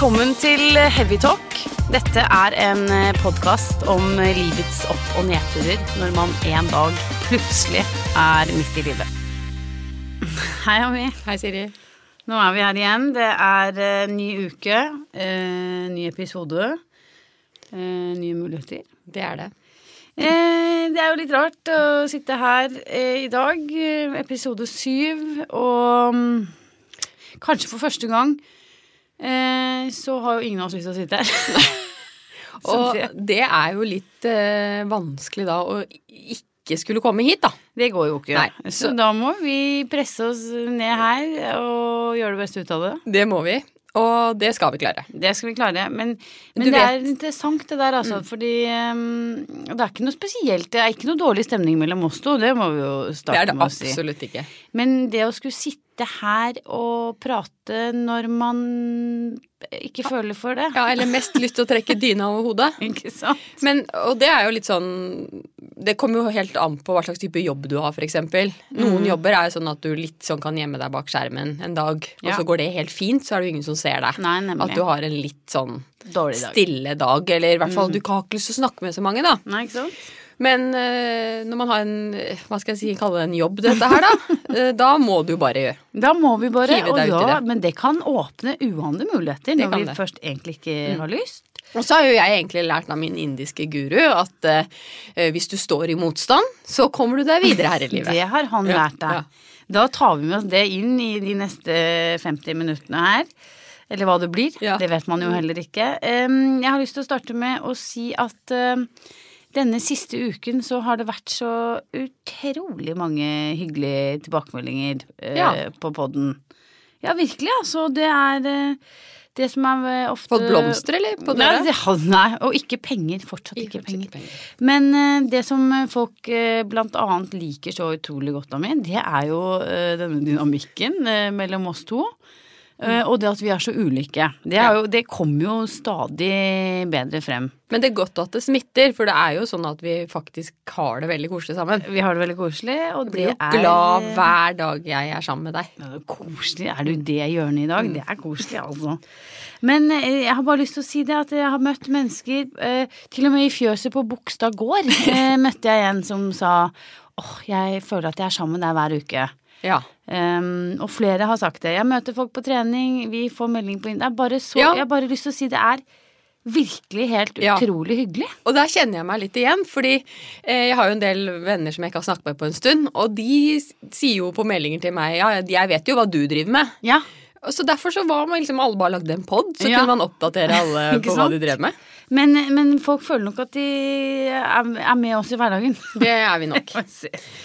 Velkommen til Heavy Talk. Dette er en podkast om livets opp- og nedturer når man en dag plutselig er midt i livet. Hei, Ami. Hei, Siri. Nå er vi her igjen. Det er uh, ny uke, uh, ny episode, uh, nye muligheter. Det er det. Eh, det er jo litt rart å sitte her eh, i dag, eh, episode syv, og um, kanskje for første gang eh, så har jo ingen av oss lyst til å sitte her. Og det, er jo litt eh, vanskelig da å ikke skulle komme hit, da. det går jo ikke. Nei, så så- da må vi presse oss ned her og gjøre det beste ut av det. Det må vi. Og det skal vi klare. Det skal vi klare. Men, men det er interessant det der, altså. Fordi um, det er ikke noe spesielt. Det er ikke noe dårlig stemning mellom oss to. Det må vi jo starte med å si. Det er det absolutt ikke. Men det å skulle sitte her og prate når man ikke føler for det Ja, eller mest lyst til å trekke dyna over hodet. Ikke sant? Men, og det er jo litt sånn Det kommer jo helt an på hva slags type jobb du har, f.eks. Noen jobber er jo sånn at du litt sånn kan gjemme deg bak skjermen en dag, og Ja. så går det helt fint, så er det jo ingen som ser deg. Nei, nemlig. At du har en litt sånn dag. stille dag, eller i hvert fall du har ikke lyst til å snakke med så mange, da. Nei, ikke sant? Men eh, når man har en eh, hva skal jeg si, kalle det en jobb, dette her, da, eh, da må du bare gjøre. Da må vi bare Hive deg ja, det. men det kan åpne uante muligheter når vi det. Mm. først egentlig ikke har lyst. Og så har jo jeg egentlig lært av min indiske guru at uh, hvis du står i motstand, så kommer du deg videre her i livet. Det har han lært deg. ja. Da tar vi med oss det inn i de neste 50 minuttene her. Eller hva det blir. Ja. Det vet man jo heller ikke. Um, jeg har lyst til å starte med å si at um, denne siste uken så har det vært så utrolig mange hyggelige tilbakemeldinger eh, Ja. på podden. Ja, virkelig, altså. Det er uh, det som er uh, ofte Fått blomster, eller? På Nei, døra? det, nei, og ikke penger. Fortsatt ikke, Ikke penger. Men eh, det som folk eh, blant annet liker så utrolig godt av meg, det er jo eh, denne dynamikken eh, mellom oss to. Eh, og det at vi er så ulike. Det, er jo, det kommer jo stadig bedre frem. Men det er godt at det smitter, for det er jo sånn at vi faktisk har det veldig koselig sammen. Vi har det veldig koselig, og Jeg blir jo er glad hver dag jeg er sammen med deg. Ja, Koselig. Er du det hjørnet i dag? Det er koselig, altså. Men eh, jeg har bare lyst til å si det at jeg har møtt mennesker eh, Til og med i fjøset på Bogstad gård møtte jeg en som sa åh, jeg føler at jeg er sammen med deg hver uke. Ja. Um, og flere har sagt det. Jeg møter folk på trening, vi får melding på inn- Det er bare så Ja. Jeg har bare lyst til å si det er virkelig helt Ja. utrolig hyggelig. Og der kjenner jeg meg litt igjen, fordi eh, jeg har jo en del venner som jeg ikke har snakket med på en stund, og de sier jo på meldinger til meg ja, jeg vet jo hva du driver med. Ja. Så derfor så var man liksom alle bare lagde en pod, så Ja. kunne man oppdatere alle på hva de drev med. Men, men folk føler nok at de er, er med oss i hverdagen. Det er vi nok.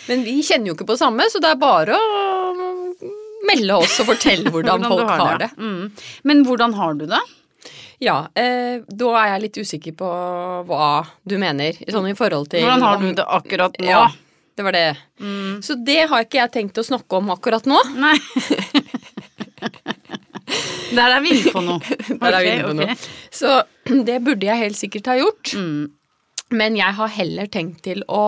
Men vi kjenner jo ikke på det samme, så det er bare å melde oss og fortelle hvordan, hvordan folk har det. Mm. Men hvordan har du det? Ja, eh, Da er jeg litt usikker på hva du mener, sånn i forhold til Hvordan har du det akkurat nå? Ja, det var det. Så det har ikke jeg tenkt å snakke om akkurat nå. Nei. Der er vi inne på noe. Der er vi inne på noe. Så det burde jeg helt sikkert ha gjort. Mm. Men jeg har heller tenkt til å,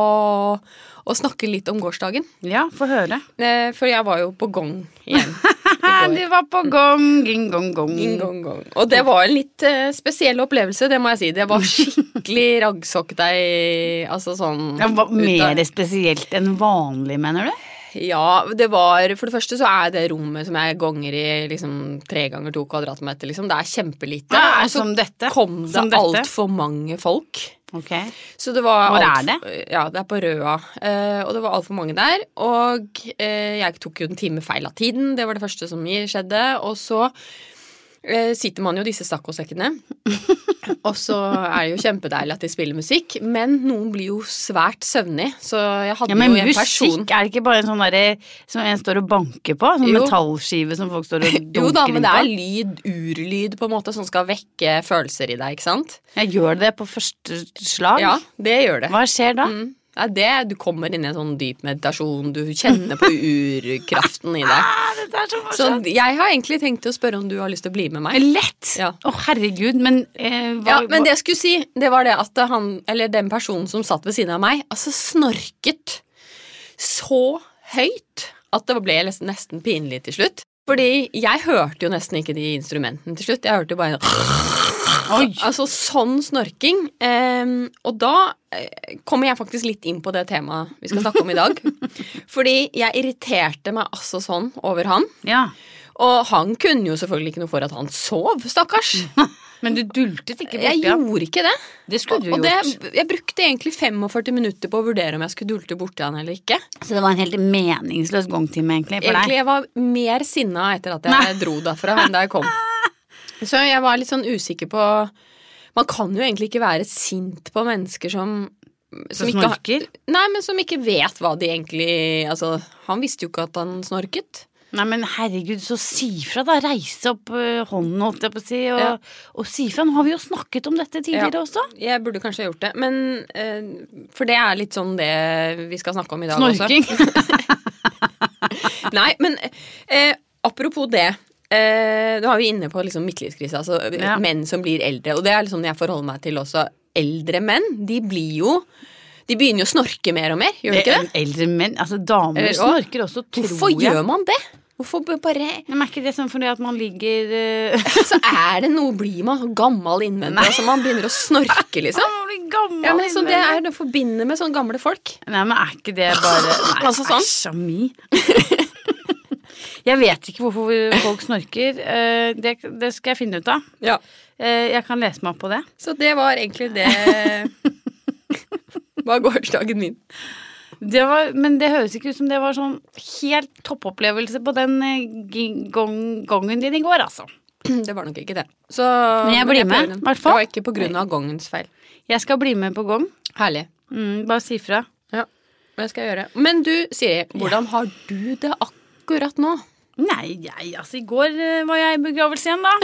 å snakke litt om gårsdagen. Ja, få høre. Eh, For jeg var jo på gong igjen. Du var på gong, ging, gong, gong. Ging, gong, gong. Og det var en litt eh, spesiell opplevelse, det må jeg si. Det var skikkelig raggsokkdeig, altså sånn Ja, mer spesielt enn vanlig, mener du? Ja, det var For det første så er det rommet som jeg gonger i liksom tre ganger to kvadratmeter, liksom. Det er kjempelite. Ah, Og så som dette. kom det altfor mange folk. Ok. Så det var Hvor alt- er Ja, det er på Røa. Eh, og det var altfor mange der. Og eh, jeg tok jo en time feil av tiden. Det var det første som skjedde. Og så sitter man jo i disse saccosekkene. og så er det jo kjempedeilig at de spiller musikk, men noen blir jo svært søvnig. Så jeg hadde Ja, men jo en person musikk, er det ikke bare en sånn derre som en står og banker på? Sånn Jo. metallskive som folk står og dunker Jo da, men det er lyd, urlyd, på en måte, som skal vekke følelser i deg, ikke sant? Jeg gjør det på første slag. Ja, det gjør det. Hva skjer da? Mm. Er det du kommer inn i en sånn dyp meditasjon, du kjenner på urkraften i deg. Ah, så Så jeg har egentlig tenkt å spørre om du har lyst til å bli med meg. Lett! Å, Ja. herregud, men eh, hva, Ja, men det jeg skulle si, det var det at han, eller den personen som satt ved siden av meg, altså snorket så høyt at det ble nesten, pinlig til slutt. Fordi jeg hørte jo nesten ikke de instrumentene til slutt. Jeg hørte jo bare Oi! Altså sånn snorking. Um, og da eh, kommer jeg faktisk litt inn på det temaet vi skal snakke om i dag. Fordi jeg irriterte meg altså sånn over han. Ja. Og han kunne jo selvfølgelig ikke noe for at han sov, stakkars. Men du dultet ikke Jeg borti ham. gjorde ikke det. Det skulle du Og gjort. det, jeg brukte egentlig 45 minutter på å vurdere om jeg skulle dulte borti han eller ikke. Så det var en helt meningsløs gongtime, egentlig, for Egentlig deg. jeg var mer sinna etter at jeg dro derfra enn da jeg kom. Så jeg var litt sånn usikker på Man kan jo egentlig ikke være sint på mennesker som Som ikke snorker? Nei, men som ikke vet hva de egentlig Altså, han visste jo ikke at han snorket. Nei, men herregud, så si fra, da. Reise opp øh, hånden, holdt jeg på å si, og, Ja. og si fra. Nå har vi jo snakket om dette tidligere Ja. også. Jeg burde kanskje ha gjort det, men eh, For det er litt sånn det vi skal snakke om i dag også. Snorking. Nei, men eh, apropos det. Eh, nå er vi inne på liksom midtlivskrise, altså Ja. menn som blir eldre. Og det er liksom jeg forholder meg til også. Eldre menn, de blir jo De begynner jo å snorke mer og mer, gjør de ikke det? Eldre menn, altså damer Eller snorker også, tror Hvorfor jeg. gjør man det? Hvorfor bare Men er ikke det sånn fordi at man ligger uh... Så er det noe Blir man så gammel innvendig? Altså man begynner å snorke, liksom? Man blir gammel. Ja, men så Det er det å forbinde med sånne gamle folk. Nei, men er ikke det bare Nei, Altså sånn? æsj a mi. Jeg vet ikke hvorfor folk snorker. Eh, Det, det skal jeg finne ut av. Ja. Eh, Jeg kan lese meg opp på det. Så det var egentlig det var gårsdagen min. det var, men det høres ikke ut som det var sånn helt toppopplevelse på den eh, gong, gongen din i går, altså. Det var nok ikke det. Så, Men jeg blir med, i hvert fall. Det var ikke på grunn av gongens feil. Jeg skal bli med på gong. Herlig. Mm, bare si fra. Ja, det skal jeg gjøre. Men du, Siri, hvordan har du det akkurat nå? Nei, jeg, altså i går eh, var jeg i begravelse igjen, da.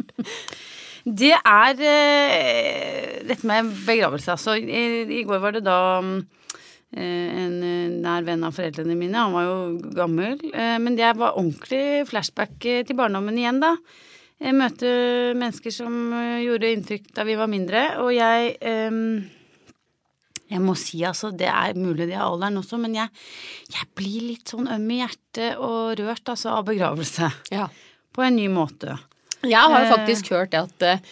det er eh, dette med begravelse, altså. I, I går var det da eh, en nær venn av foreldrene mine. Han var jo gammel. men det var ordentlig flashback til barndommen igjen, da. Jeg møter mennesker som gjorde inntrykk da vi var mindre, og jeg jeg må si altså, det er mulig det er alderen også, men jeg, jeg blir litt sånn øm i hjertet og rørt altså, av begravelse. Ja. På en ny måte. Jeg har jo Eh. faktisk hørt det at eh,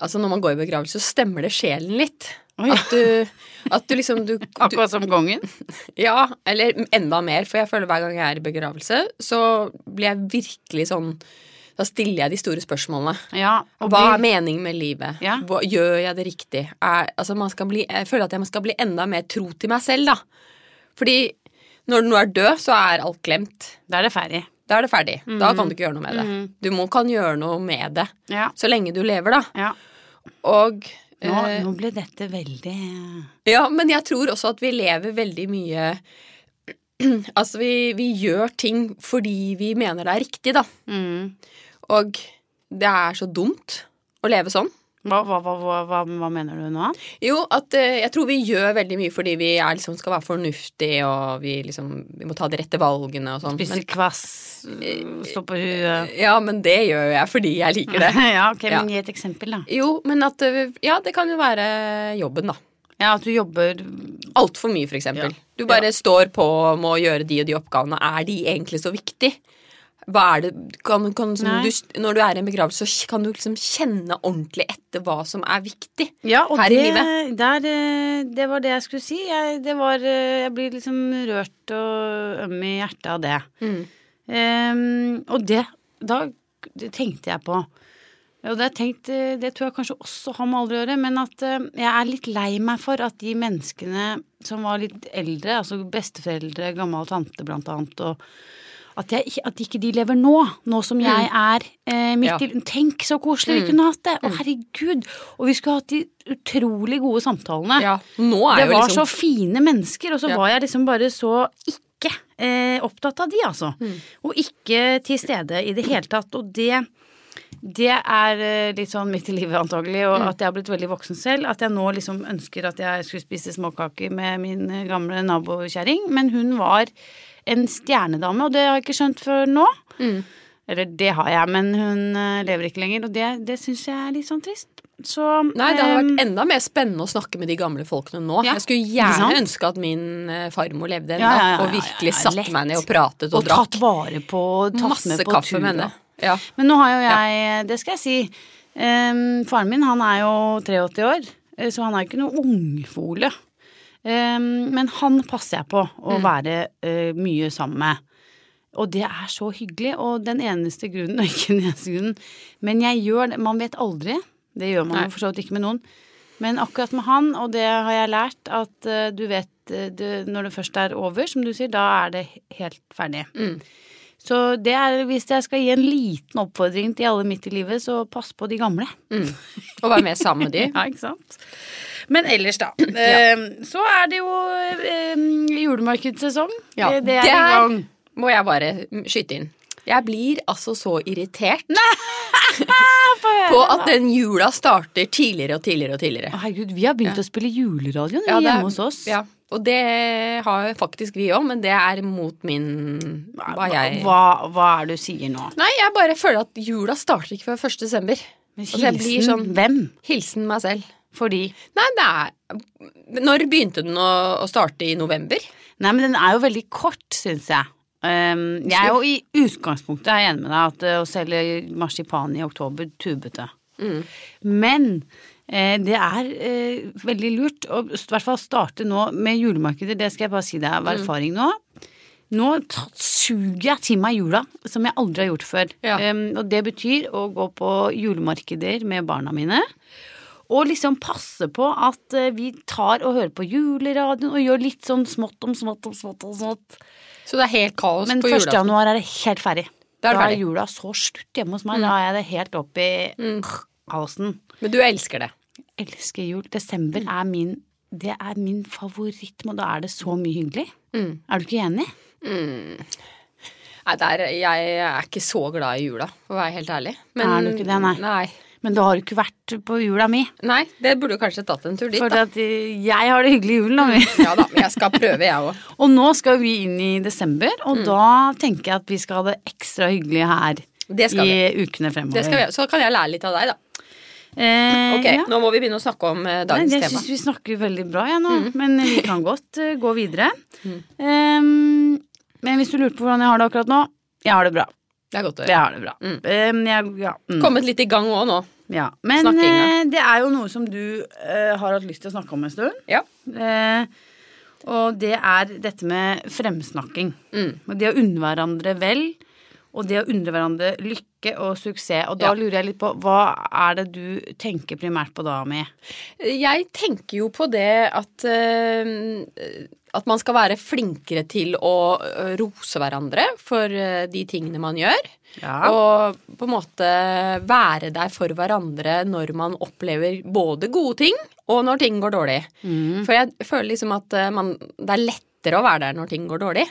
altså når man går i begravelse, så stemmer det sjelen litt. Oi. At du, at du liksom du, du, Akkurat som gongen. Ja, eller enda mer, for jeg føler hver gang jeg er i begravelse, så blir jeg virkelig sånn Da stiller jeg de store spørsmålene. Ja, og Hva er blir- meningen med livet? Ja. Hva, gjør jeg det riktig? Er, altså man skal bli, jeg føler at jeg skal bli enda mer tro til meg selv, da. Fordi når du nå er død, så er alt glemt. Da er det ferdig. Da er det ferdig. Da kan du ikke gjøre noe med det. Du må, kan gjøre noe med det. Ja. Så lenge du lever, da. ja. Og Nå, eh, nå ble dette veldig Ja, men jeg tror også at vi lever veldig mye Altså, vi, vi gjør ting fordi vi mener det er riktig, da. mm. Og det er så dumt å leve sånn. hva, hva, hva, hva, mener du nå? Jo, at eh, jeg tror vi gjør veldig mye fordi vi er, liksom, skal være fornuftige, og vi, liksom, vi må ta de rette valgene og sånn. Spise kvass, stå på huet Ja, men det gjør jeg fordi jeg liker det. Ja, ok, Ja. men gi et eksempel, da. Jo, men at eh, Ja, det kan jo være jobben, da. Ja, at du jobber Altfor mye, for eksempel. Ja. Du bare står på med å gjøre de og de oppgavene. Er de egentlig så viktig? Hva er det kan, kan, som du, Når du er i en begravelse, så kan du liksom kjenne ordentlig etter hva som er viktig. Ja, Her i livet. Der, eh, det var det jeg skulle si. Jeg, det var, eh, jeg blir liksom rørt og øm i hjertet av det. Mm. Um, og det, da det tenkte jeg på. Og det, tenkt, eh, det tror jeg kanskje også har med alder å gjøre, men at jeg er litt lei meg for at de menneskene som var litt eldre, altså besteforeldre, gammel tante blant annet, og at, jeg, at ikke de lever nå, nå som jeg er eh, midt Ja. i Tenk så koselig vi kunne hatt det! Å, herregud! Og vi skulle hatt de utrolig gode samtalene. Ja, nå er Det var liksom så fine mennesker, og så Ja. var jeg liksom bare så ikke eh, opptatt av de, altså. Mm. Og ikke til stede i det hele tatt. Og det, det er eh, litt sånn midt i livet antagelig, Mm. og at jeg har blitt veldig voksen selv. At jeg nå liksom ønsker at jeg skulle spise småkaker med min eh, gamle nabokjerring, men hun var en stjernedame, og det har jeg ikke skjønt før nå. Mm. Eller det har jeg, men hun eh, lever ikke lenger, og det, det syns jeg er litt sånn trist. Så Nei, det hadde vært enda mer spennende å snakke med de gamle folkene nå. Ja, jeg skulle gjerne ønske at min eh, farmor levde ennå, Ja, ja, og virkelig satte meg ned og pratet og, Og drakk. tatt vare på tatt Masse med på kaffe tur. med henne. Ja. Men nå har jo jeg, det skal jeg si um, Faren min han er jo 83 år, eh, så han er jo ikke noe ungfole. Em, men han passer jeg på å Mm. være eh, mye sammen med. Og det er så hyggelig, og den eneste grunnen, og ikke den eneste grunnen, men jeg gjør det, man vet aldri, det gjør man jo for så vidt ikke med noen, men akkurat med han, og det har jeg lært, at eh, du vet, eh, det, når det først er over, som du sier, da er det helt ferdig. Mm. Så det er, hvis jeg skal gi en liten oppfordring til alle midt i livet, så pass på de gamle. Mm. Og være med sammen med de. Ja, ikke sant? Men ellers, da. ja. Så er det jo eh, julemarkedssesong. Ja, Eh, det er Der i er- gang. Må jeg bare skyte inn. Jeg blir altså så irritert på at den jula starter tidligere og tidligere og tidligere. Herregud, vi har begynt å spille juleradio Ja, er- hjemme hos oss. Ja, og det har faktisk vi òg, men det er mot min Hva jeg hva, hva er det du sier nå? Nei, jeg bare føler at jula starter ikke før 1. desember. Altså, jeg blir Hilsen sånn- hvem? Hilsen meg selv. Fordi Nei, det er Når begynte den å, å starte i november? Nei, men den er jo veldig kort, syns jeg. Um, jeg er jo i utgangspunktet er enig med deg at å selge marsipan i oktober, tubete. Mm. Men det er eh, veldig lurt å i hvert fall starte nå med julemarkeder. Det skal jeg bare si deg av Mm. erfaring nå. Nå suger jeg til meg jula, som jeg aldri har gjort før. Ja. Um, og det betyr å gå på julemarkeder med barna mine. Og liksom passe på at eh, vi tar og hører på juleradioen og gjør litt sånn smått om smått om smått om smått. Så det er helt kaos Men på 1. januar er det helt ferdig. Da er det Da er jula så slutt hjemme hos meg. Da er jeg det helt opp i kaosen Men du elsker det. Elsker jul. Desember er min det er min favoritt, og da er det så mye hyggelig. Mm. Er du ikke enig? Nei, der, jeg er ikke så glad i jula, for å være helt ærlig. Men, Er du ikke det, nei? Nei. Men du har jo ikke vært på jula mi. Nei, det burde du kanskje tatt en tur dit, For at eh, jeg har det hyggelig i julen. da. Ja da, men jeg skal prøve, jeg òg. Og nå skal vi inn i desember, Mm. og da tenker jeg at vi skal ha det ekstra hyggelig her i vi. ukene fremover. Det skal vi. Så kan jeg lære litt av deg, da. Eh, Ok, ja. nå må vi begynne å snakke om eh, Nei, jeg tema. syns vi snakker veldig bra, jeg nå. Mm. Men vi kan godt uh, gå videre. Um, men hvis du lurte på hvordan jeg har det akkurat nå, jeg har det bra. Det er godt å Jeg har det bra. Mm. Um, jeg, ja, mm, Kommet litt i gang òg nå. ja. Men eh, det er jo noe som du uh, har hatt lyst til å snakke om en stund. Ja. Og det er dette med fremsnakking. Mm. Og det å unne hverandre vel, og det å undre hverandre lykke og suksess. Og da Ja. lurer jeg litt på, hva er det du tenker primært på da, Ami? Jeg tenker jo på det at eh, At man skal være flinkere til å eh, rose hverandre for eh, de tingene man gjør. Ja. Og på en måte være der for hverandre når man opplever både gode ting og når ting går dårlig. Mm. For jeg føler liksom at man, det er lettere å være der når ting går dårlig.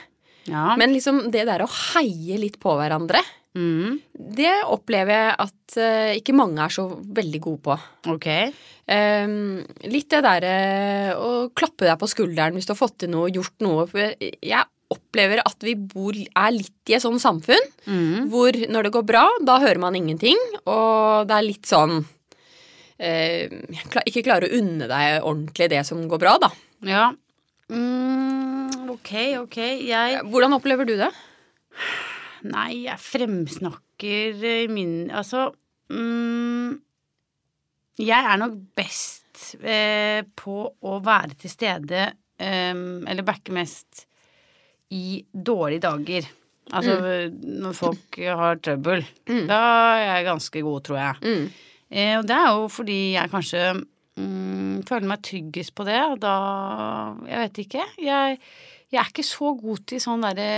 Ja. Men liksom det der å heie litt på hverandre, mm. det opplever jeg at uh, ikke mange er så veldig gode på. Ok. Um, litt det derre å klappe deg på skulderen hvis du har fått til noe, gjort noe. Jeg opplever at vi bor, er litt i et sånt samfunn Mm. hvor når det går bra, da hører man ingenting, og det er litt sånn eh, Ikke klarer å unne deg ordentlig det som går bra, da. Ja. Mm, ok, ok. Jeg Hvordan opplever du det? Nei, jeg fremsnakker min Altså mm, Jeg er nok best eh, på å være til stede eh, eller backe mest i dårlige dager. Altså når folk har trøbbel. Da er jeg ganske god, tror jeg. Mm. Eh, og det er jo fordi jeg kanskje mm, føler meg tryggest på det, og da Jeg vet ikke. Jeg, jeg er ikke så god til sånn derre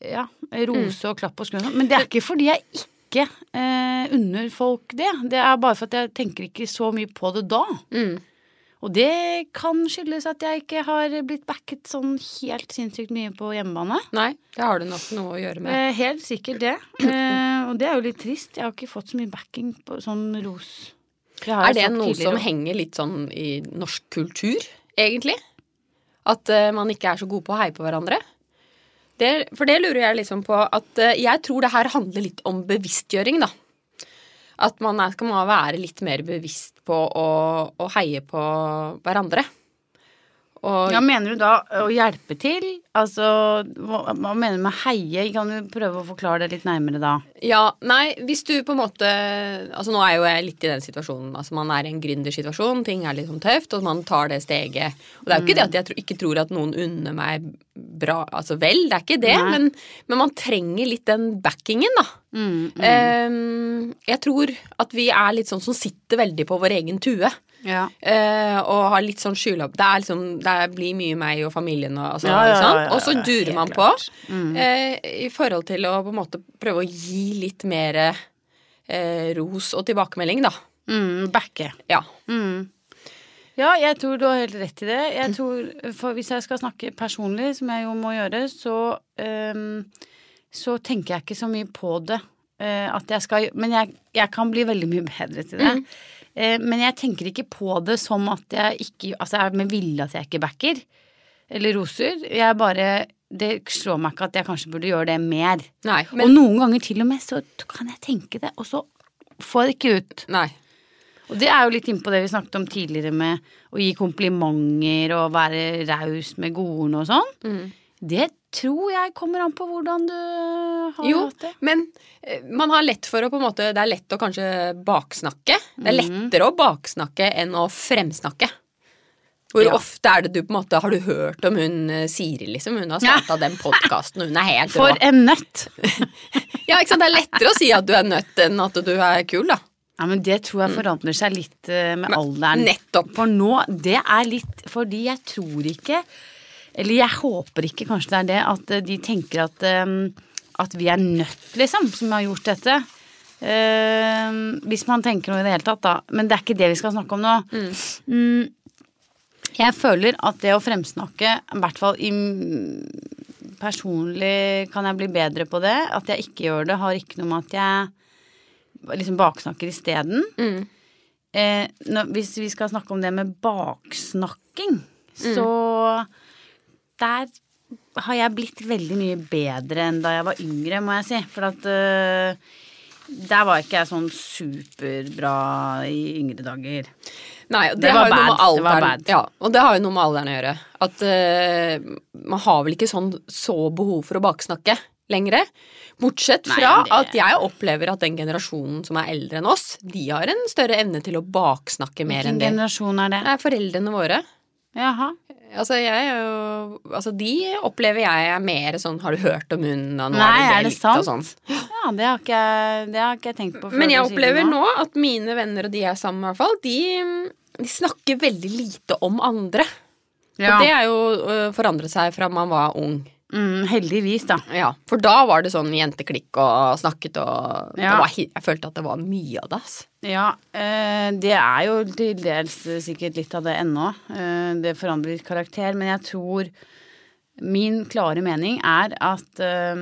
ja, rose og klapp på skulderen. Men det er ikke fordi jeg ikke eh, unner folk det. Det er bare for at jeg tenker ikke så mye på det da. Mm. Og det kan skyldes at jeg ikke har blitt backet sånn helt sinnssykt mye på hjemmebane. Nei, det har det nok noe å gjøre med. Eh, helt sikkert det. Eh, og det er jo litt trist. Jeg har ikke fått så mye backing på sånn ros. Er det noe tidligere. som henger litt sånn i norsk kultur, egentlig? At uh, man ikke er så god på å heie på hverandre? Det, for det lurer jeg liksom på at uh, Jeg tror det her handler litt om bevisstgjøring, da. At man er, skal man være litt mer bevisst på å, å heie på hverandre. Og Ja, Mener du da å hjelpe til? Altså, hva, hva mener du med heie? Kan du prøve å forklare det litt nærmere da? Ja, nei, hvis du på en måte Altså nå er jo jeg litt i den situasjonen. Altså Man er i en gründersituasjon, ting er litt sånn tøft, og man tar det steget. Og det er jo ikke det at jeg tro, ikke tror at noen unner meg bra, altså vel, det er ikke det, men, men man trenger litt den backingen, da. Mm, mm. Um, jeg tror at vi er litt sånn som sitter veldig på vår egen tue. Ja. eh, og har litt sånn skylab... Det, er liksom, det blir mye meg og familien og altså, Ja, ja, ja, ja, Og så durer man på på. Eh, I forhold til å på en måte prøve å gi litt mer eh, ros og tilbakemelding, da. Mm, backe. Ja. Mm. Ja, jeg tror du har helt rett i det. Jeg tror, for Hvis jeg skal snakke personlig, som jeg jo må gjøre, så, um, så tenker jeg ikke så mye på det. Uh, at jeg skal, men jeg, jeg kan bli veldig mye bedre til det. Eh, men jeg tenker ikke på det som at jeg ikke Altså jeg er med vilje at jeg ikke backer. Eller roser. Jeg bare Det slår meg ikke at jeg kanskje burde gjøre det mer. Nei. og noen ganger til og med så kan jeg tenke det, og så får jeg det ikke ut. nei. Og det er jo litt innpå det vi snakket om tidligere med å gi komplimenter og være raus med godordene og sånn. Mm. Det tror jeg kommer an på hvordan du har Jo, hatt det. Jo, men eh, man har lett for å på en måte Det er lett å kanskje baksnakke. Det er Mhm. lettere å baksnakke enn å fremsnakke. Hvor Ja. ofte er det du på en måte Har du hørt om hun eh, Siri, liksom? Hun har starta den podkasten, hun er helt For rå. en nøtt! Ja, ikke sant? Det er lettere å si at du er nøtt enn at du er kul, da. Ja, men det tror jeg forandrer seg litt eh, med alderen. Nettopp. For nå, det er litt Fordi jeg tror ikke Eller jeg håper ikke kanskje det er det at eh, de tenker at eh, At vi er nødt, liksom, som har gjort dette. Uh, hvis man tenker noe i det hele tatt, da. Men det er ikke det vi skal snakke om nå. Mm, jeg føler at det å fremsnakke, i hvert fall i Personlig kan jeg bli bedre på det. At jeg ikke gjør det, har ikke noe med at jeg liksom baksnakker isteden. Mm. Eh, nå, hvis vi skal snakke om det med baksnakking, Mm. Der har jeg blitt veldig mye bedre enn da jeg var yngre, må jeg si. For at uh, der var ikke jeg sånn superbra i yngre dager. Nei, det, Det var bad, det var bad. Ja, og det har jo noe med alderen å gjøre. At uh, man har vel ikke sånn så behov for å baksnakke lenger. Bortsett Nei, fra det- at jeg opplever at den generasjonen som er eldre enn oss, de har en større evne til å baksnakke mer Hvilken enn det. generasjon er det? Det er foreldrene våre. Jaha. Altså, jeg er jo Altså, de opplever jeg er mer sånn Har du hørt om hun, og nå Nei, er er det det det og sant? sånn. Ja, det har ikke det har ikke jeg tenkt på før. Men jeg det opplever nå at mine venner og de jeg er sammen med, i hvert fall, de, de snakker veldig lite om andre. Ja. Og det er jo øh, forandret seg fra man var ung. Mm, heldigvis, da. Ja, For da var det sånn jenteklikk og snakket og det Ja. var, Jeg følte at det var mye av det. ass. Ja, eh, det er jo til dels sikkert litt av det ennå. Eh, det forandrer litt karakter, men jeg tror Min klare mening er at eh,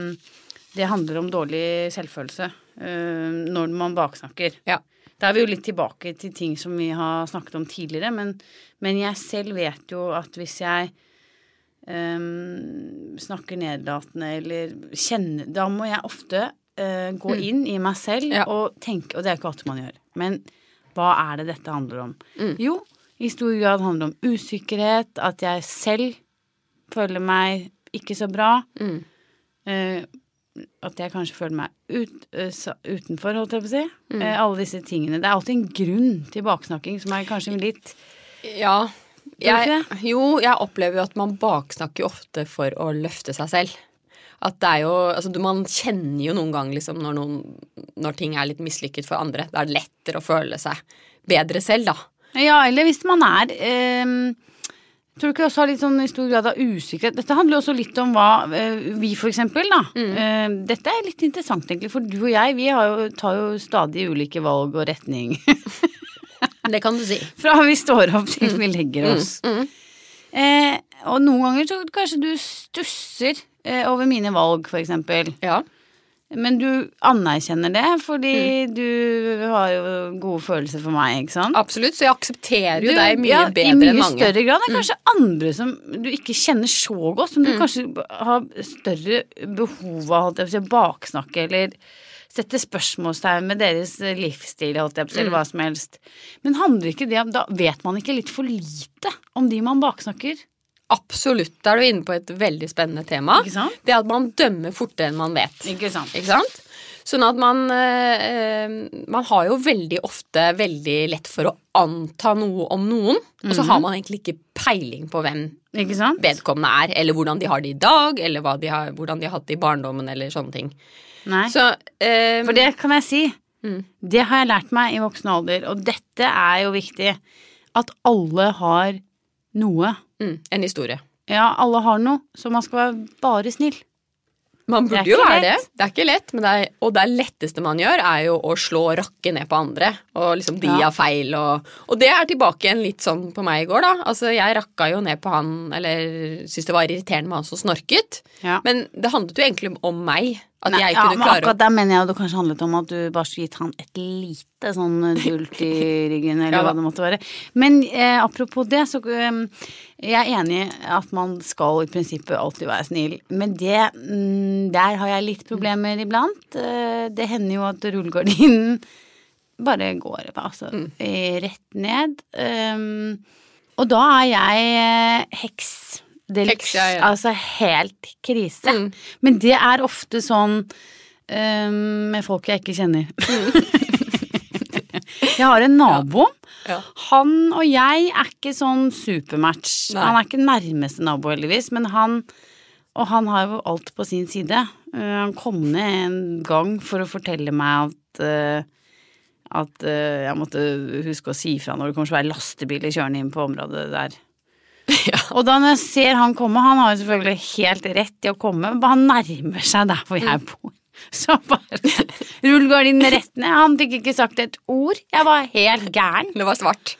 det handler om dårlig selvfølelse eh, når man baksnakker. Ja. Da er vi jo litt tilbake til ting som vi har snakket om tidligere, men, men jeg selv vet jo at hvis jeg ehm, snakker nedlatende eller kjenner Da må jeg ofte uh, gå inn i meg selv Mm. Ja. og tenke Og det er ikke alltid man gjør. Men hva er det dette handler om? Mm. Jo, i stor grad handler det om usikkerhet, at jeg selv føler meg ikke så bra. Mm. Uh, at jeg kanskje føler meg ut, uh, utenfor, holdt jeg på å si. Mm. Uh, alle disse tingene. Det er alltid en grunn til baksnakking som er kanskje litt Ja. Jeg, jo, jeg opplever jo at man baksnakker ofte for å løfte seg selv. At det er jo Altså, man kjenner jo noen gang liksom når, noen, når ting er litt mislykket for andre. Da er det lettere å føle seg bedre selv, da. Ja, eller hvis man er eh, Tror du ikke også har litt sånn i stor grad av usikkerhet? Dette handler jo også litt om hva eh, vi for eksempel, da. Mm. Eh, dette er litt interessant, egentlig, for du og jeg, vi har jo, tar jo stadig ulike valg og retning. Det kan du si. Fra vi står opp til vi legger oss. Mm. Eh, og noen ganger så kanskje du stusser eh, over mine valg, for eksempel. Ja. Men du anerkjenner det fordi Mm. du har jo gode følelser for meg, ikke sant? Absolutt. Så jeg aksepterer jo Du- deg mye ja, bedre enn mange. I mye større grad enn kanskje andre som du ikke kjenner så godt, som du kanskje har større behov av å baksnakke eller sette spørsmålstegn med deres livsstil, holdt jeg på å si, Mm. eller hva som helst. Men handler ikke det om Da vet man ikke litt for lite om de man baksnakker? Absolutt. Da er du inne på et veldig spennende tema. Det at man dømmer fortere enn man vet. Ikke sant? Ikke sant? Sånn at man eh, eh, Man har jo veldig ofte veldig lett for å anta noe om noen, og så har man egentlig ikke peiling på hvem vedkommende er, eller hvordan de har det i dag, eller de har, hvordan de har hatt det i barndommen, eller sånne ting. Nei. Så eh, For det kan jeg si. Mm. Det har jeg lært meg i voksen alder, og dette er jo viktig. At alle har noe. mm, En historie. Ja, alle har noe, så man skal være bare snill. Man burde jo være det. lett. Det er ikke lett, men det er, og det letteste man gjør, er jo å slå rakke ned på andre. Og liksom de Ja. har feil, og, og det er tilbake igjen litt sånn på meg i går, da. Altså, jeg rakka jo ned på han, eller syntes det var irriterende med han som snorket. Ja. Men det handlet jo egentlig om meg. At Nei, jeg ja, kunne men klare akkurat der mener jeg det kanskje handlet om at du bare skulle gitt han et lite sånn dult i ryggen, eller Ja hva det måtte være. Men eh, apropos det, så eh, jeg er enig i at man skal i prinsippet alltid være snill. Men det, mm, der har jeg litt problemer iblant. Eh, det hender jo at rullegardinen bare går altså, Mm. rett ned. Um, og da er jeg eh, heks. De Heks, ja, ja. Altså helt krise. Mm. Men det er ofte sånn um, med folk jeg ikke kjenner. jeg har en nabo. Ja. Han og jeg er ikke sånn supermatch. Nei. Han er ikke nærmeste nabo, heldigvis, men han Og han har jo alt på sin side. Uh, han kom ned en gang for å fortelle meg at uh, at uh, jeg måtte huske å si fra når det kommer svære lastebiler kjørende inn på området der. Ja. Og da når jeg ser han komme, han har jo selvfølgelig helt rett i å komme, men han nærmer seg der hvor jeg bor. Så bare rullegardinen rett ned. Han fikk ikke sagt et ord. Jeg var helt gæren. Det var svart.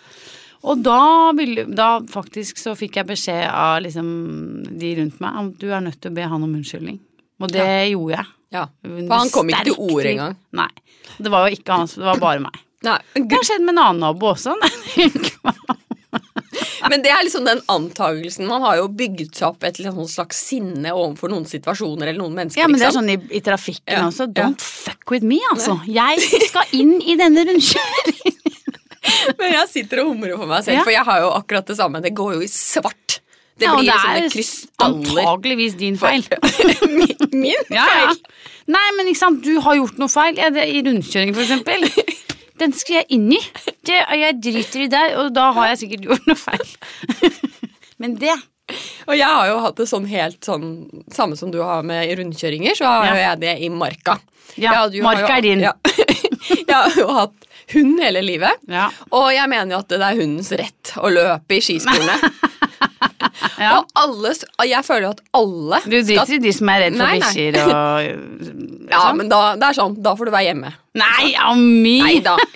Og da, da faktisk så fikk jeg beskjed av liksom de rundt meg om du er nødt til å be han om unnskyldning. Og det gjorde jeg. Ja. For han kom ikke til ord engang. Nei. Det var jo ikke hans, det var bare meg. Nei, Det har skjedd med en annen nabo også. Men det er liksom den antagelsen. Man har jo bygget seg opp et liksom slags sinne overfor noen situasjoner eller noen mennesker. Ja, men det er sånn i, i trafikken Ja, også. ja. Don't fuck with me, altså. Jeg skal inn i denne rundkjøringen. Men jeg sitter og humrer for meg selv, Ja. for jeg har jo akkurat det samme. Det går jo i svart. Det Ja, blir det liksom er krystaller. Antageligvis din feil. Min, min Ja, ja. feil. Nei, men ikke sant, du har gjort noe feil. Er det, I rundkjøring, for eksempel. Den skal jeg inn i. Det, jeg driter i deg, og da har jeg sikkert gjort noe feil. Men det Og jeg har jo hatt det sånn helt sånn samme som du har med rundkjøringer, så har Ja. jeg det i marka. Ja, ja marka jo- er din. Ja. jeg har jo hatt hund hele livet. Ja. Og jeg mener jo at det er hundens rett å løpe i skisporene. Ja. Og alle, jeg føler jo at alle Du driter i de som er redd for bikkjer og Ja, sånn? men da, det er sånn, da får du være hjemme. Nei, Ami! Nei da.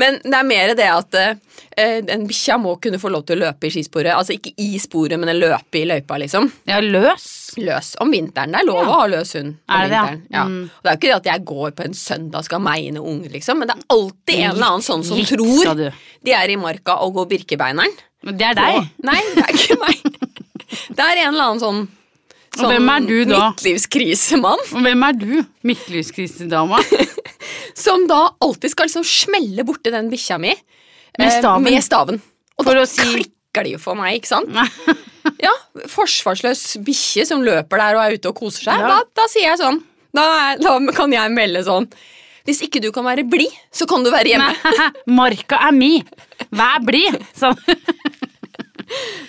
Men det er mer det at eh, en bikkja må kunne få lov til å løpe i skisporet. Altså ikke i sporet, men løpe i løypa, liksom. Ja, løs. Løs om vinteren. Det er lov Ja. å ha løs hund om Er det det, ja? vinteren. Ja. Mm. Og det er jo ikke det at jeg går på en søndag og skal meine unge, liksom, men det er alltid en eller annen sånn som Litt tror de er i marka og går Birkebeineren. Men Det er deg. Og- Nei, det er ikke meg. Det er en eller annen sånn Og hvem er du da? midtlivskrisemann Og hvem er du? Midtlivskrisedama? som da alltid skal liksom smelle borti den bikkja mi Med eh, staven. med staven. Og For da si- klikker det jo for meg, ikke sant? Ja, forsvarsløs bikkje som løper der og er ute og koser seg. Ja. Da, da sier jeg sånn. Da, er, da kan jeg melde sånn. Hvis ikke du kan være blid, så kan du være hjemme. Marka er mi! Vær blid! Sånn.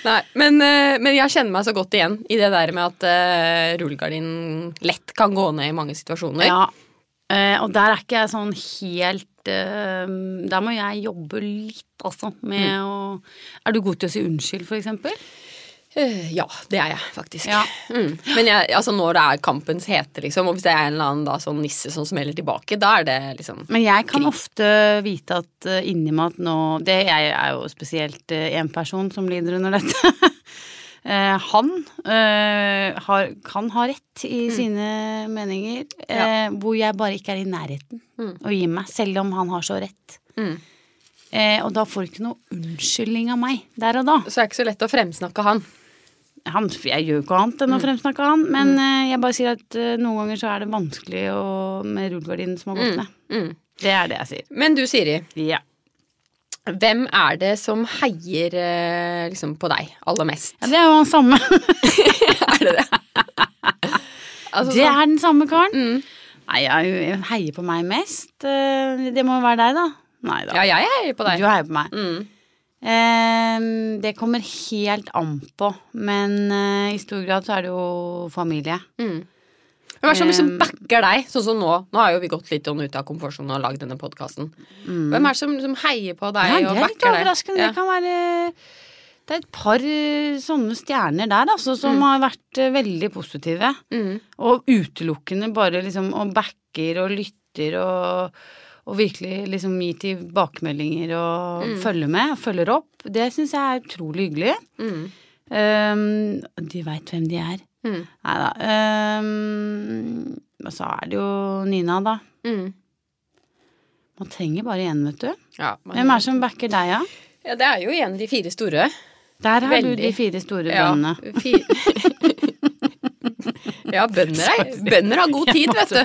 Nei, men, eh, men jeg kjenner meg så godt igjen i det der med at uh, rullegardinen lett kan gå ned i mange situasjoner. Ja, uh, og der er ikke jeg sånn helt uh, Der må jeg jobbe litt, altså, med Mm. å Er du god til å si unnskyld, for eksempel? Eh, ja, det er jeg faktisk. Ja. Mm. Men jeg, altså når det er kampens hete, liksom, og hvis det er en eller annen da, sånn nisse som smeller tilbake, da er det liksom Men jeg kan Krig. ofte vite at uh, inni meg at nå det, Jeg er jo spesielt én person som lider under dette. uh, han eh, har, kan ha rett i sine meninger, ja. hvor jeg bare ikke er i nærheten Mm. å gi meg, selv om han har så rett. Mm. Eh, og da får du ikke noe unnskyldning av meg der og da. Så det er ikke så lett å fremsnakke han. Han, Jeg gjør jo ikke annet enn å fremsnakke han, men eh, jeg bare sier at eh, noen ganger så er det vanskelig å, med rullgardinen som har gått ned. Mm. Det er det jeg sier. Men du, Siri. Ja. Hvem er det som heier eh, liksom, på deg aller mest? ja, det er jo han samme. er det det? altså, Det sånn- er den samme karen. mm. Nei, jeg heier på meg mest. Det må jo være deg, da. Nei da. Ja, jeg heier på deg. Du heier på meg. Mm. Eh, det kommer helt an på, men eh, i stor grad så er det jo familie. Mm. Hvem er det som liksom Um, backer deg? Sånn som nå. Nå har jo vi gått litt sånn ut av komfortsonen og lagd denne podkasten. Hvem er det som, som heier på deg Mm. Ja, og det er litt backer deg? overraskende. Ja. Det kan være Det er et par eh, sånne stjerner der, altså, som Mm. har vært eh, veldig positive. Mm. Og utelukkende bare liksom og backer og lytter og, og virkelig liksom gi tilbakemeldinger og Mm. følger med og følger opp. Det syns jeg er utrolig hyggelig. Mm. Um, de veit hvem de er. Mm. Nei da. Um, og så er det jo Nina, da. Mm. Man trenger bare én, vet du. Ja, Hvem er det som backer deg, ja? ja, det er jo igjen de fire store. Der har Veldig. du de fire store Ja, fi- ja, bønder, er, bønder har god tid, vet du.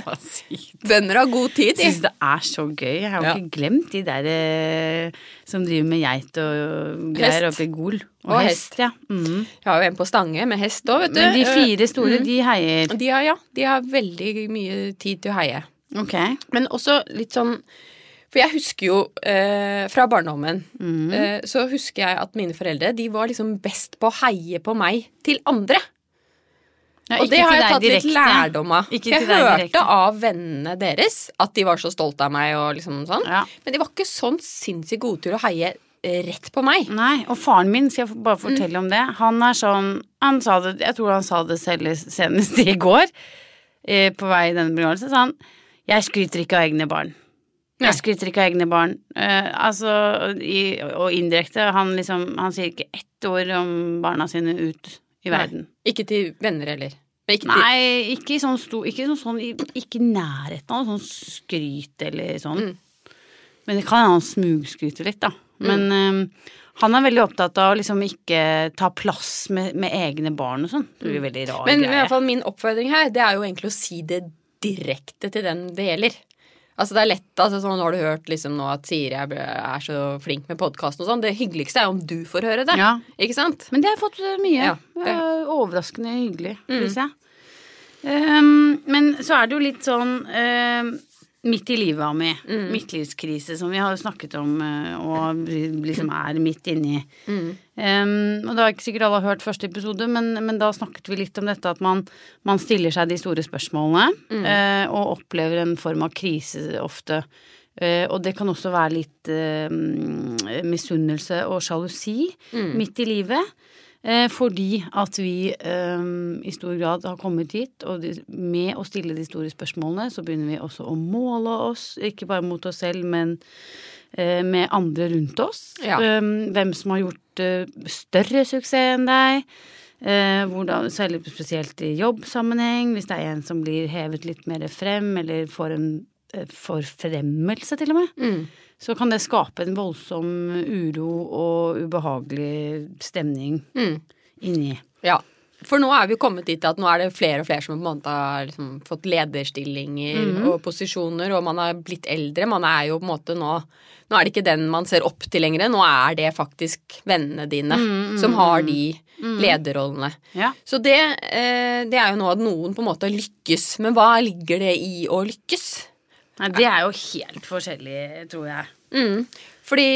Bønder har god tid. De. syns det er så gøy. Jeg har jo Ja. ikke glemt de der eh, som driver med geit og greier oppe i Gol. Og, Og hest, hest. ja. Mm. Jeg har jo en på Stange med hest òg, vet du. Men de fire Mm. store, de heier. De har, ja, de har veldig mye tid til å heie. Ok. Men også litt sånn For jeg husker jo eh, fra barndommen Mm. eh, Så husker jeg at mine foreldre De var liksom best på å heie på meg til andre. Ja, Og det har jeg tatt tatt litt lærdom av. Jeg hørte direkte. av vennene deres at de var så stolte av meg og liksom sånn. Ja. Men de var ikke sånn sinnssykt gode til å heie rett på meg. Nei, og faren min, skal jeg bare fortelle om det, han er sånn Han sa det, jeg tror han sa det selv senest i går, eh, på vei i denne begravelsen, sa han Jeg skryter ikke av egne barn. Nei. Jeg skryter ikke av egne barn. Eh, altså, i, og indirekte, han liksom Han sier ikke ett ord om barna sine ut i verden. Ikke til venner heller. Men ikke til, Nei, ikke i sånn stor Ikke sånn, sånn i- nærheten av sånn skryt eller sånn. Mm. Men det kan hende han smugskryter litt, da. Men eh, han er veldig opptatt av å liksom ikke ta plass med, med egne barn og sånn. Det blir veldig rar Men i greie. hvert fall min oppfordring her, det er jo egentlig å si det direkte til den det gjelder. Altså det er lett, altså sånn har du hørt liksom nå at Siri er, er så flink med podkasten og sånn. Det hyggeligste er om du får høre det. Ja. Ikke sant? Men det har jeg fått eh, mye. Ja, det er overraskende hyggelig, Mm. jeg. Um, men så er det jo litt sånn um, midt i livet, Ami. Mm. Midtlivskrise, som vi har snakket om uh, og liksom er midt inni. Mm. Um, og det har ikke sikkert alle har hørt første episode, men, men da snakket vi litt om dette at man, man stiller seg de store spørsmålene Mm. uh, og opplever en form av krise ofte. Uh, og det kan også være litt uh, misunnelse og sjalusi Mm. midt i livet. Eh, fordi at vi eh, i stor grad har kommet hit, og med å stille de store spørsmålene, så begynner vi også å måle oss, ikke bare mot oss selv, men eh, med andre rundt oss. Ja. Eh, hvem som har gjort eh, større suksess enn deg. Hvordan, særlig spesielt i jobbsammenheng, hvis det er en som blir hevet litt mer frem, eller får en forfremmelse, til og med Mm. Så kan det skape en voldsom uro og ubehagelig stemning Mm. inni. Ja. For nå er vi kommet dit at nå er det flere og flere som på en måte har liksom fått lederstillinger Mhm. og posisjoner, og man har blitt eldre. Man er jo på en måte nå Nå er det ikke den man ser opp til lenger, nå er det faktisk vennene dine Mhm, som har de lederrollene. Ja. Så det, eh, det er jo nå at noen på en måte lykkes. Men hva ligger det i å lykkes? Nei, det er jo helt forskjellig, tror jeg. Mm. Fordi